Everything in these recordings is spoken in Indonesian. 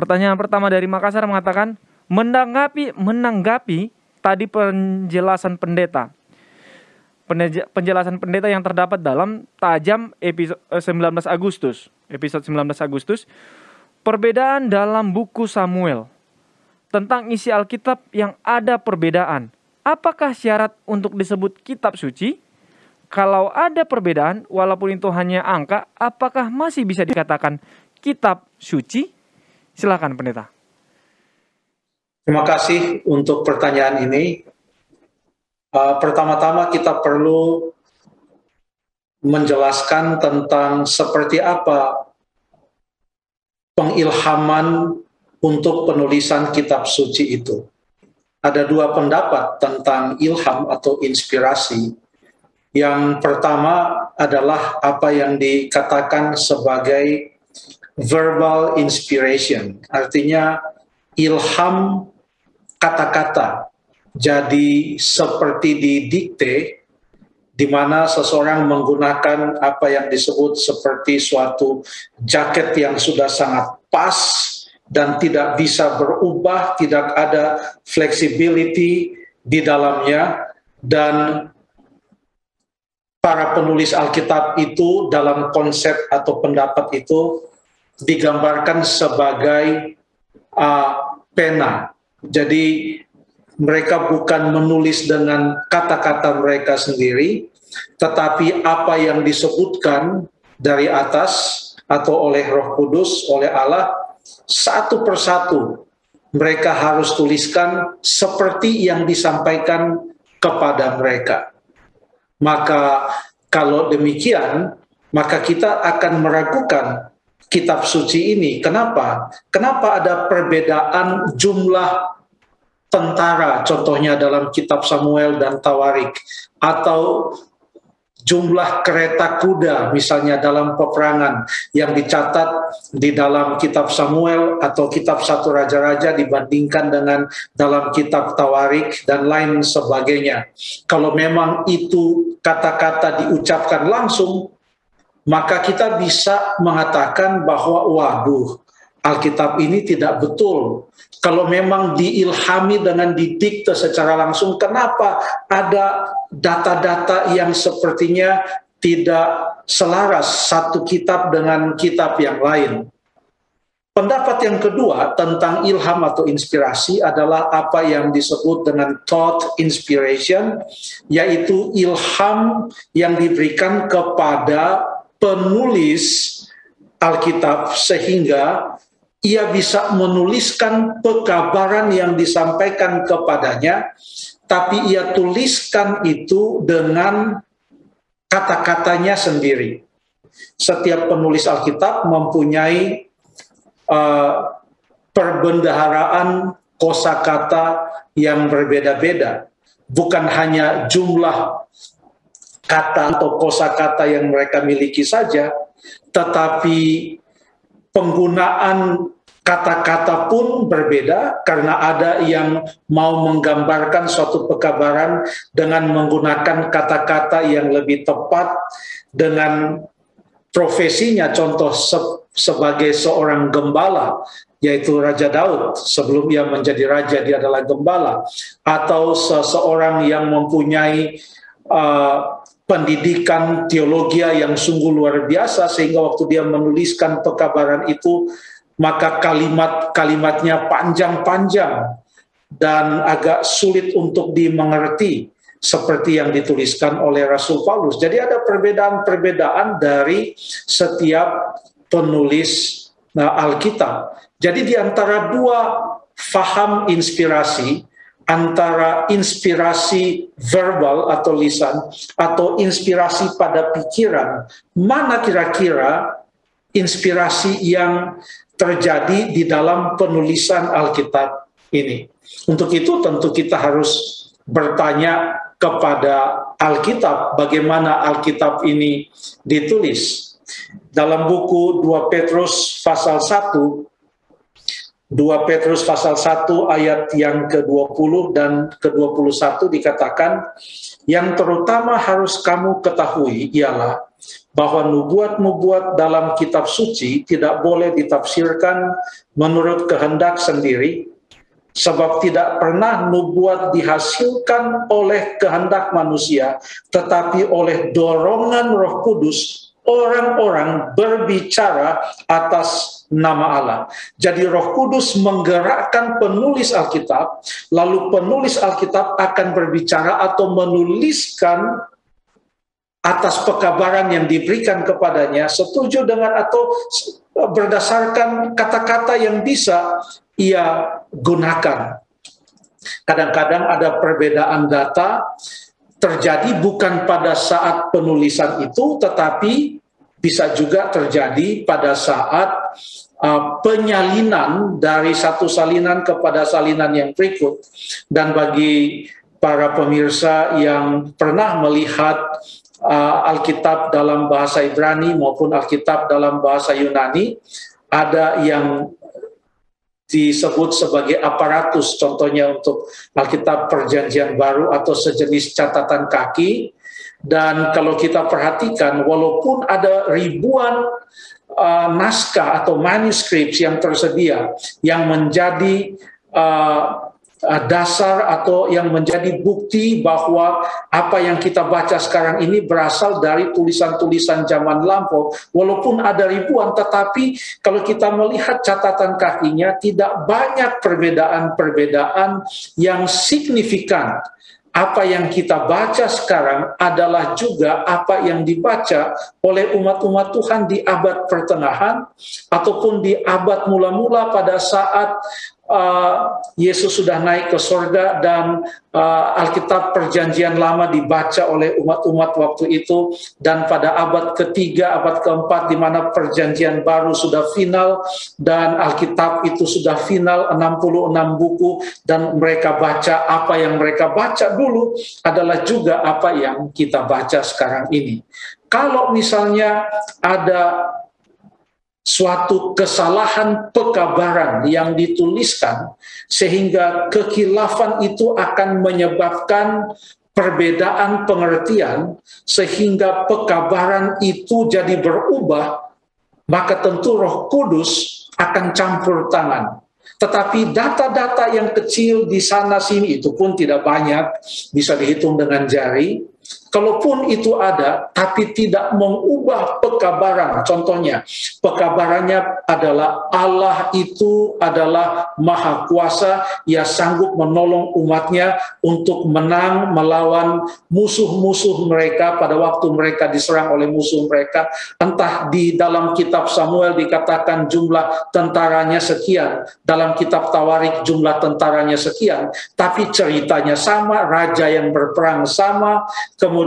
Pertanyaan pertama dari Makassar mengatakan, menanggapi menanggapi tadi penjelasan pendeta. Penjelasan pendeta yang terdapat dalam tajam episode 19 eh, Agustus, episode 19 Agustus, perbedaan dalam buku Samuel tentang isi Alkitab yang ada perbedaan. Apakah syarat untuk disebut kitab suci? Kalau ada perbedaan, walaupun itu hanya angka, apakah masih bisa dikatakan kitab suci? Silakan pendeta. Terima kasih untuk pertanyaan ini. Uh, pertama-tama kita perlu menjelaskan tentang seperti apa pengilhaman untuk penulisan kitab suci itu. Ada dua pendapat tentang ilham atau inspirasi. Yang pertama adalah apa yang dikatakan sebagai verbal inspiration, artinya ilham kata-kata jadi seperti didikte di mana seseorang menggunakan apa yang disebut seperti suatu jaket yang sudah sangat pas dan tidak bisa berubah, tidak ada flexibility di dalamnya dan para penulis Alkitab itu dalam konsep atau pendapat itu digambarkan sebagai uh, pena. Jadi mereka bukan menulis dengan kata-kata mereka sendiri, tetapi apa yang disebutkan dari atas atau oleh Roh Kudus, oleh Allah, satu persatu mereka harus tuliskan seperti yang disampaikan kepada mereka. Maka kalau demikian, maka kita akan meragukan kitab suci ini. Kenapa? Kenapa ada perbedaan jumlah tentara, contohnya dalam kitab Samuel dan Tawarik, atau jumlah kereta kuda misalnya dalam peperangan yang dicatat di dalam kitab Samuel atau kitab satu raja-raja dibandingkan dengan dalam kitab Tawarik dan lain sebagainya. Kalau memang itu kata-kata diucapkan langsung, maka kita bisa mengatakan bahwa waduh, Alkitab ini tidak betul. Kalau memang diilhami dengan didikte secara langsung, kenapa ada data-data yang sepertinya tidak selaras satu kitab dengan kitab yang lain? Pendapat yang kedua tentang ilham atau inspirasi adalah apa yang disebut dengan thought inspiration, yaitu ilham yang diberikan kepada penulis Alkitab sehingga ia bisa menuliskan pekabaran yang disampaikan kepadanya, tapi ia tuliskan itu dengan kata-katanya sendiri. Setiap penulis Alkitab mempunyai uh, perbendaharaan kosakata yang berbeda-beda, bukan hanya jumlah kata atau kosakata yang mereka miliki saja, tetapi penggunaan kata-kata pun berbeda karena ada yang mau menggambarkan suatu pekabaran dengan menggunakan kata-kata yang lebih tepat dengan profesinya. Contoh se sebagai seorang gembala yaitu Raja Daud. Sebelum ia menjadi raja dia adalah gembala. Atau seseorang yang mempunyai uh, pendidikan teologi yang sungguh luar biasa sehingga waktu dia menuliskan pekabaran itu maka kalimat-kalimatnya panjang-panjang dan agak sulit untuk dimengerti seperti yang dituliskan oleh Rasul Paulus. Jadi ada perbedaan-perbedaan dari setiap penulis nah, Alkitab. Jadi di antara dua faham inspirasi antara inspirasi verbal atau lisan atau inspirasi pada pikiran, mana kira-kira inspirasi yang terjadi di dalam penulisan Alkitab ini. Untuk itu tentu kita harus bertanya kepada Alkitab bagaimana Alkitab ini ditulis. Dalam buku 2 Petrus pasal 1 2 Petrus pasal 1 ayat yang ke-20 dan ke-21 dikatakan yang terutama harus kamu ketahui ialah bahwa nubuat-nubuat dalam kitab suci tidak boleh ditafsirkan menurut kehendak sendiri, sebab tidak pernah nubuat dihasilkan oleh kehendak manusia, tetapi oleh dorongan Roh Kudus, orang-orang berbicara atas nama Allah. Jadi Roh Kudus menggerakkan penulis Alkitab, lalu penulis Alkitab akan berbicara atau menuliskan atas pekabaran yang diberikan kepadanya setuju dengan atau berdasarkan kata-kata yang bisa ia gunakan. Kadang-kadang ada perbedaan data terjadi bukan pada saat penulisan itu tetapi bisa juga terjadi pada saat uh, penyalinan dari satu salinan kepada salinan yang berikut. Dan bagi para pemirsa yang pernah melihat uh, Alkitab dalam bahasa Ibrani maupun Alkitab dalam bahasa Yunani ada yang disebut sebagai aparatus contohnya untuk Alkitab Perjanjian Baru atau sejenis catatan kaki. Dan kalau kita perhatikan walaupun ada ribuan uh, naskah atau manuskrip yang tersedia yang menjadi uh, dasar atau yang menjadi bukti bahwa apa yang kita baca sekarang ini berasal dari tulisan-tulisan zaman lampau. Walaupun ada ribuan, tetapi kalau kita melihat catatan kakinya, tidak banyak perbedaan-perbedaan yang signifikan apa yang kita baca sekarang adalah juga apa yang dibaca oleh umat-umat Tuhan di abad pertengahan ataupun di abad mula-mula pada saat uh, Yesus sudah naik ke sorga dan uh, Alkitab Perjanjian Lama dibaca oleh umat-umat waktu itu dan pada abad ketiga, abad keempat di mana Perjanjian Baru sudah final dan Alkitab itu sudah final 66 buku dan mereka baca apa yang mereka baca dulu adalah juga apa yang kita baca sekarang ini. Kalau misalnya ada suatu kesalahan pekabaran yang dituliskan sehingga kekilafan itu akan menyebabkan perbedaan pengertian sehingga pekabaran itu jadi berubah maka tentu Roh Kudus akan campur tangan. Tetapi data-data yang kecil di sana sini itu pun tidak banyak bisa dihitung dengan jari Kalaupun itu ada, tapi tidak mengubah pekabaran. Contohnya, pekabarannya adalah Allah itu adalah maha kuasa, ia sanggup menolong umatnya untuk menang melawan musuh-musuh mereka pada waktu mereka diserang oleh musuh mereka. Entah di dalam kitab Samuel dikatakan jumlah tentaranya sekian, dalam kitab Tawarik jumlah tentaranya sekian, tapi ceritanya sama, raja yang berperang sama, kemudian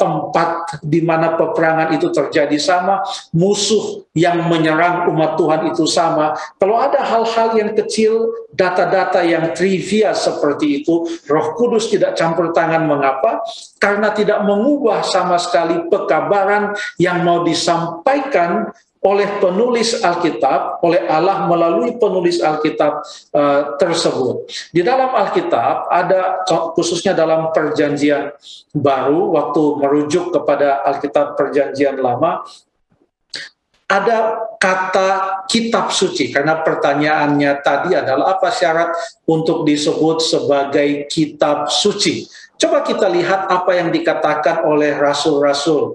tempat di mana peperangan itu terjadi sama, musuh yang menyerang umat Tuhan itu sama. Kalau ada hal-hal yang kecil, data-data yang trivia seperti itu, Roh Kudus tidak campur tangan. Mengapa? Karena tidak mengubah sama sekali pekabaran yang mau disampaikan oleh penulis Alkitab, oleh Allah melalui penulis Alkitab uh, tersebut. Di dalam Alkitab ada khususnya dalam perjanjian baru waktu merujuk kepada Alkitab perjanjian lama ada kata kitab suci karena pertanyaannya tadi adalah apa syarat untuk disebut sebagai kitab suci. Coba kita lihat apa yang dikatakan oleh rasul-rasul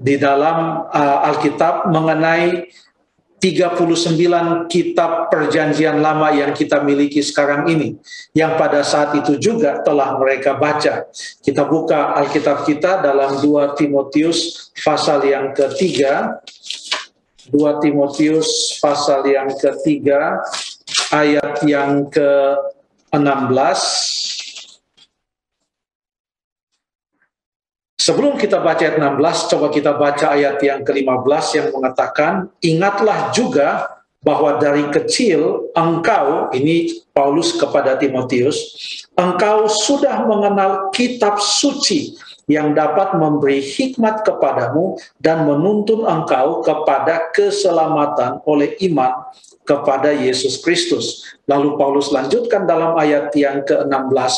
di dalam uh, Alkitab mengenai 39 kitab perjanjian lama yang kita miliki sekarang ini yang pada saat itu juga telah mereka baca. Kita buka Alkitab kita dalam 2 Timotius pasal yang ketiga 2 Timotius pasal yang ketiga ayat yang ke-16 Sebelum kita baca ayat 16, coba kita baca ayat yang ke-15 yang mengatakan, Ingatlah juga bahwa dari kecil engkau, ini Paulus kepada Timotius, engkau sudah mengenal kitab suci yang dapat memberi hikmat kepadamu dan menuntun engkau kepada keselamatan oleh iman kepada Yesus Kristus. Lalu Paulus lanjutkan dalam ayat yang ke-16,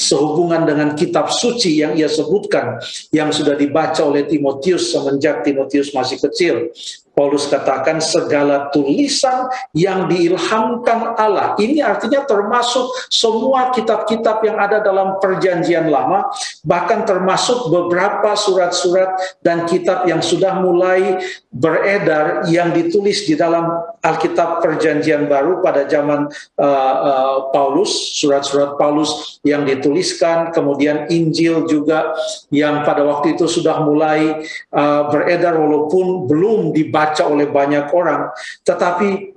sehubungan dengan kitab suci yang ia sebutkan yang sudah dibaca oleh Timotius semenjak Timotius masih kecil. Paulus katakan segala tulisan yang diilhamkan Allah. Ini artinya termasuk semua kitab-kitab yang ada dalam perjanjian lama, bahkan termasuk beberapa surat-surat dan kitab yang sudah mulai beredar yang ditulis di dalam Alkitab perjanjian baru pada zaman uh, uh, Paulus, surat-surat Paulus yang dituliskan, kemudian Injil juga yang pada waktu itu sudah mulai uh, beredar walaupun belum dibaca oleh banyak orang, tetapi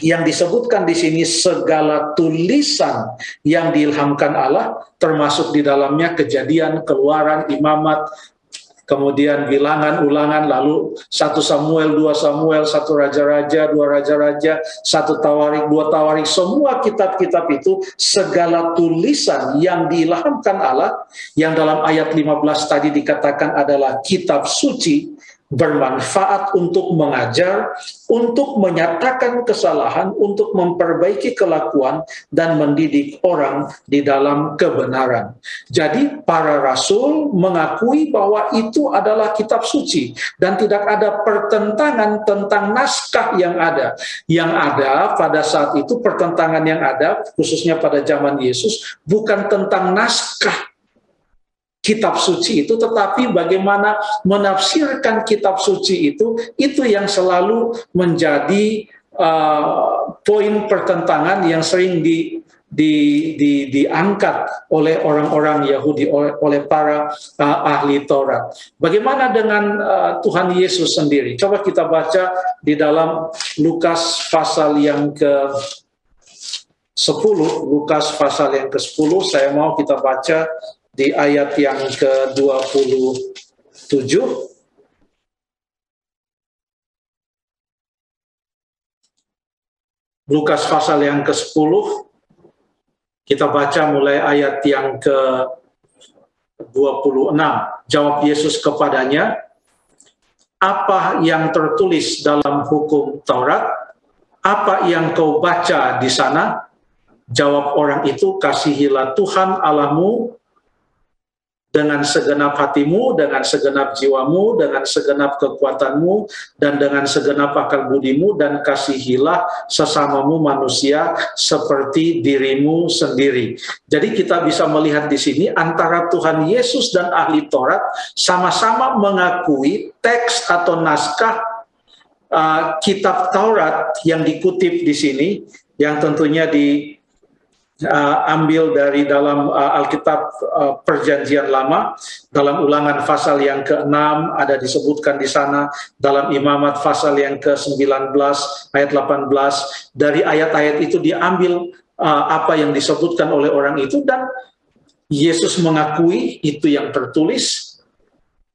yang disebutkan di sini segala tulisan yang diilhamkan Allah termasuk di dalamnya kejadian, keluaran, imamat, kemudian bilangan, ulangan, lalu satu Samuel, dua Samuel, satu Raja-Raja, dua Raja-Raja, satu Tawarik, dua Tawarik, semua kitab-kitab itu segala tulisan yang diilhamkan Allah yang dalam ayat 15 tadi dikatakan adalah kitab suci bermanfaat untuk mengajar, untuk menyatakan kesalahan, untuk memperbaiki kelakuan, dan mendidik orang di dalam kebenaran. Jadi, para rasul mengakui bahwa itu adalah kitab suci, dan tidak ada pertentangan tentang naskah yang ada. Yang ada pada saat itu, pertentangan yang ada, khususnya pada zaman Yesus, bukan tentang naskah kitab suci itu, tetapi bagaimana menafsirkan kitab suci itu, itu yang selalu menjadi uh, poin pertentangan yang sering di, di, di, diangkat oleh orang-orang Yahudi, oleh, oleh para uh, ahli Taurat. Bagaimana dengan uh, Tuhan Yesus sendiri? Coba kita baca di dalam Lukas pasal yang ke 10, Lukas pasal yang ke-10, saya mau kita baca di ayat yang ke-27 Lukas pasal yang ke-10 kita baca mulai ayat yang ke-26 jawab Yesus kepadanya apa yang tertulis dalam hukum Taurat? Apa yang kau baca di sana? Jawab orang itu kasihilah Tuhan Allahmu dengan segenap hatimu, dengan segenap jiwamu, dengan segenap kekuatanmu, dan dengan segenap akal budimu, dan kasihilah sesamamu manusia seperti dirimu sendiri. Jadi kita bisa melihat di sini antara Tuhan Yesus dan ahli Taurat sama-sama mengakui teks atau naskah uh, kitab Taurat yang dikutip di sini, yang tentunya di uh, ambil dari dalam uh, Alkitab uh, Perjanjian Lama. Dalam Ulangan pasal yang ke-6 ada disebutkan di sana. Dalam Imamat pasal yang ke-19 ayat 18 dari ayat-ayat itu diambil uh, apa yang disebutkan oleh orang itu. Dan Yesus mengakui itu yang tertulis.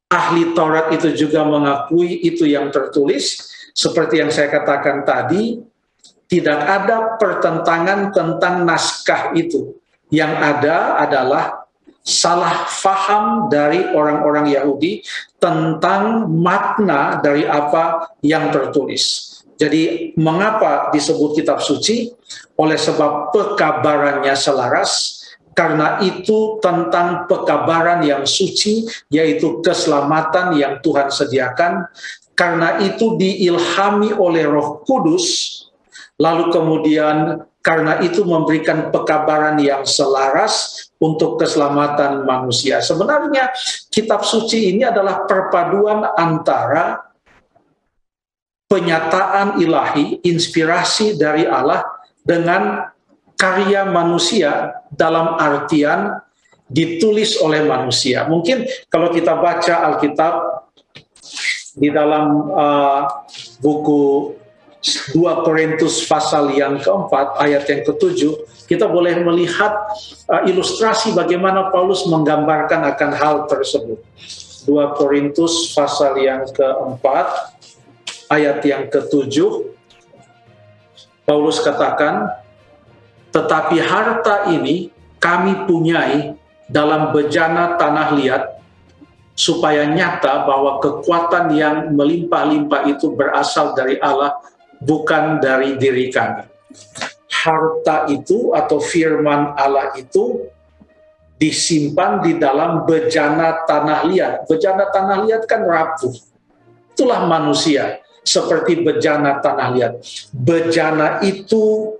Ahli Taurat itu juga mengakui itu yang tertulis. Seperti yang saya katakan tadi tidak ada pertentangan tentang naskah itu. Yang ada adalah salah faham dari orang-orang Yahudi tentang makna dari apa yang tertulis. Jadi mengapa disebut kitab suci? Oleh sebab pekabarannya selaras, karena itu tentang pekabaran yang suci, yaitu keselamatan yang Tuhan sediakan. Karena itu diilhami oleh Roh Kudus, lalu kemudian karena itu memberikan pekabaran yang selaras untuk keselamatan manusia. Sebenarnya kitab suci ini adalah perpaduan antara penyataan ilahi, inspirasi dari Allah dengan karya manusia dalam artian ditulis oleh manusia. Mungkin kalau kita baca Alkitab di dalam uh, buku 2 Korintus pasal yang keempat ayat yang ketujuh kita boleh melihat uh, ilustrasi bagaimana Paulus menggambarkan akan hal tersebut. 2 Korintus pasal yang keempat ayat yang ketujuh Paulus katakan tetapi harta ini kami punyai dalam bejana tanah liat supaya nyata bahwa kekuatan yang melimpah-limpah itu berasal dari Allah bukan dari diri kami. Harta itu atau firman Allah itu disimpan di dalam bejana tanah liat. Bejana tanah liat kan rapuh. Itulah manusia seperti bejana tanah liat. Bejana itu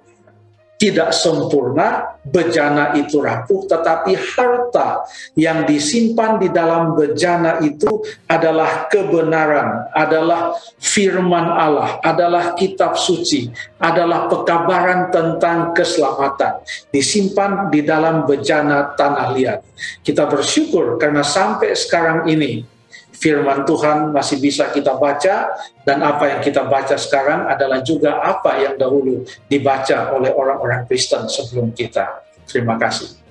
tidak sempurna, bejana itu rapuh, tetapi harta yang disimpan di dalam bejana itu adalah kebenaran, adalah firman Allah, adalah kitab suci, adalah pekabaran tentang keselamatan, disimpan di dalam bejana tanah liat. Kita bersyukur karena sampai sekarang ini firman Tuhan masih bisa kita baca dan apa yang kita baca sekarang adalah juga apa yang dahulu dibaca oleh orang-orang Kristen sebelum kita. Terima kasih.